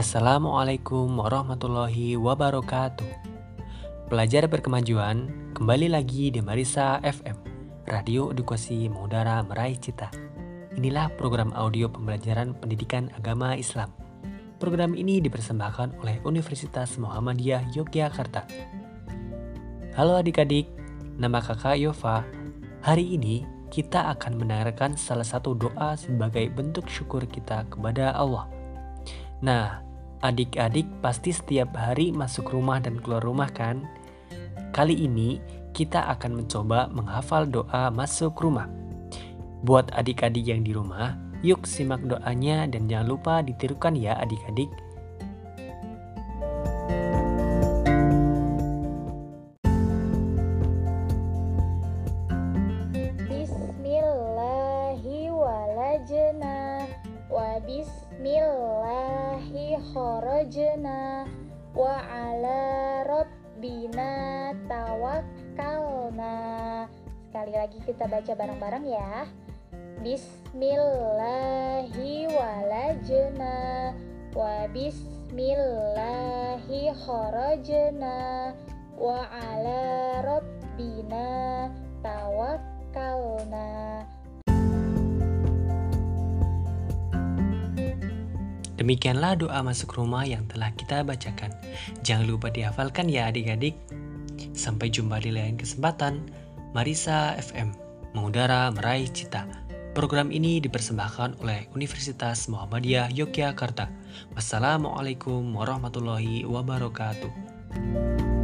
Assalamualaikum warahmatullahi wabarakatuh. Pelajar berkemajuan, kembali lagi di Marisa FM, Radio Edukasi Mengudara Meraih Cita. Inilah program audio pembelajaran pendidikan agama Islam. Program ini dipersembahkan oleh Universitas Muhammadiyah Yogyakarta. Halo adik-adik, nama kakak Yova. Hari ini kita akan mendengarkan salah satu doa sebagai bentuk syukur kita kepada Allah. Nah, adik-adik pasti setiap hari masuk rumah dan keluar rumah kan? Kali ini kita akan mencoba menghafal doa masuk rumah. Buat adik-adik yang di rumah, yuk simak doanya dan jangan lupa ditirukan ya adik-adik. Bismillahirrahmanirrahim wa bismillahi kharajna wa ala rabbina tawakkalna. Sekali lagi kita baca bareng-bareng ya. Bismillahi walajna wa bismillahi kharajna wa ala rabbina Demikianlah doa masuk rumah yang telah kita bacakan. Jangan lupa dihafalkan ya adik-adik. Sampai jumpa di lain kesempatan. Marisa FM, mengudara meraih cita. Program ini dipersembahkan oleh Universitas Muhammadiyah Yogyakarta. Wassalamualaikum warahmatullahi wabarakatuh.